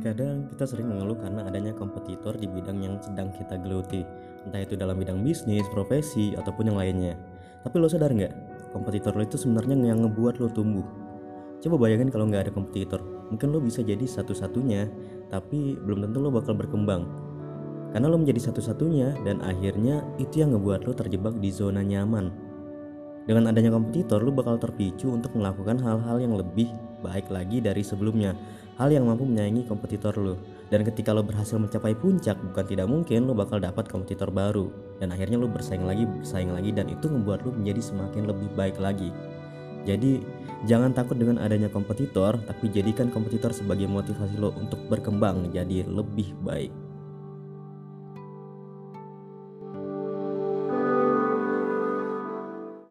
Kadang kita sering mengeluh karena adanya kompetitor di bidang yang sedang kita geluti, entah itu dalam bidang bisnis, profesi, ataupun yang lainnya. Tapi lo sadar nggak, kompetitor lo itu sebenarnya yang ngebuat lo tumbuh. Coba bayangin kalau nggak ada kompetitor, mungkin lo bisa jadi satu-satunya, tapi belum tentu lo bakal berkembang. Karena lo menjadi satu-satunya dan akhirnya itu yang ngebuat lo terjebak di zona nyaman. Dengan adanya kompetitor, lo bakal terpicu untuk melakukan hal-hal yang lebih baik lagi dari sebelumnya hal yang mampu menyaingi kompetitor lo. Dan ketika lo berhasil mencapai puncak, bukan tidak mungkin lo bakal dapat kompetitor baru. Dan akhirnya lo bersaing lagi, bersaing lagi, dan itu membuat lo menjadi semakin lebih baik lagi. Jadi, jangan takut dengan adanya kompetitor, tapi jadikan kompetitor sebagai motivasi lo untuk berkembang jadi lebih baik.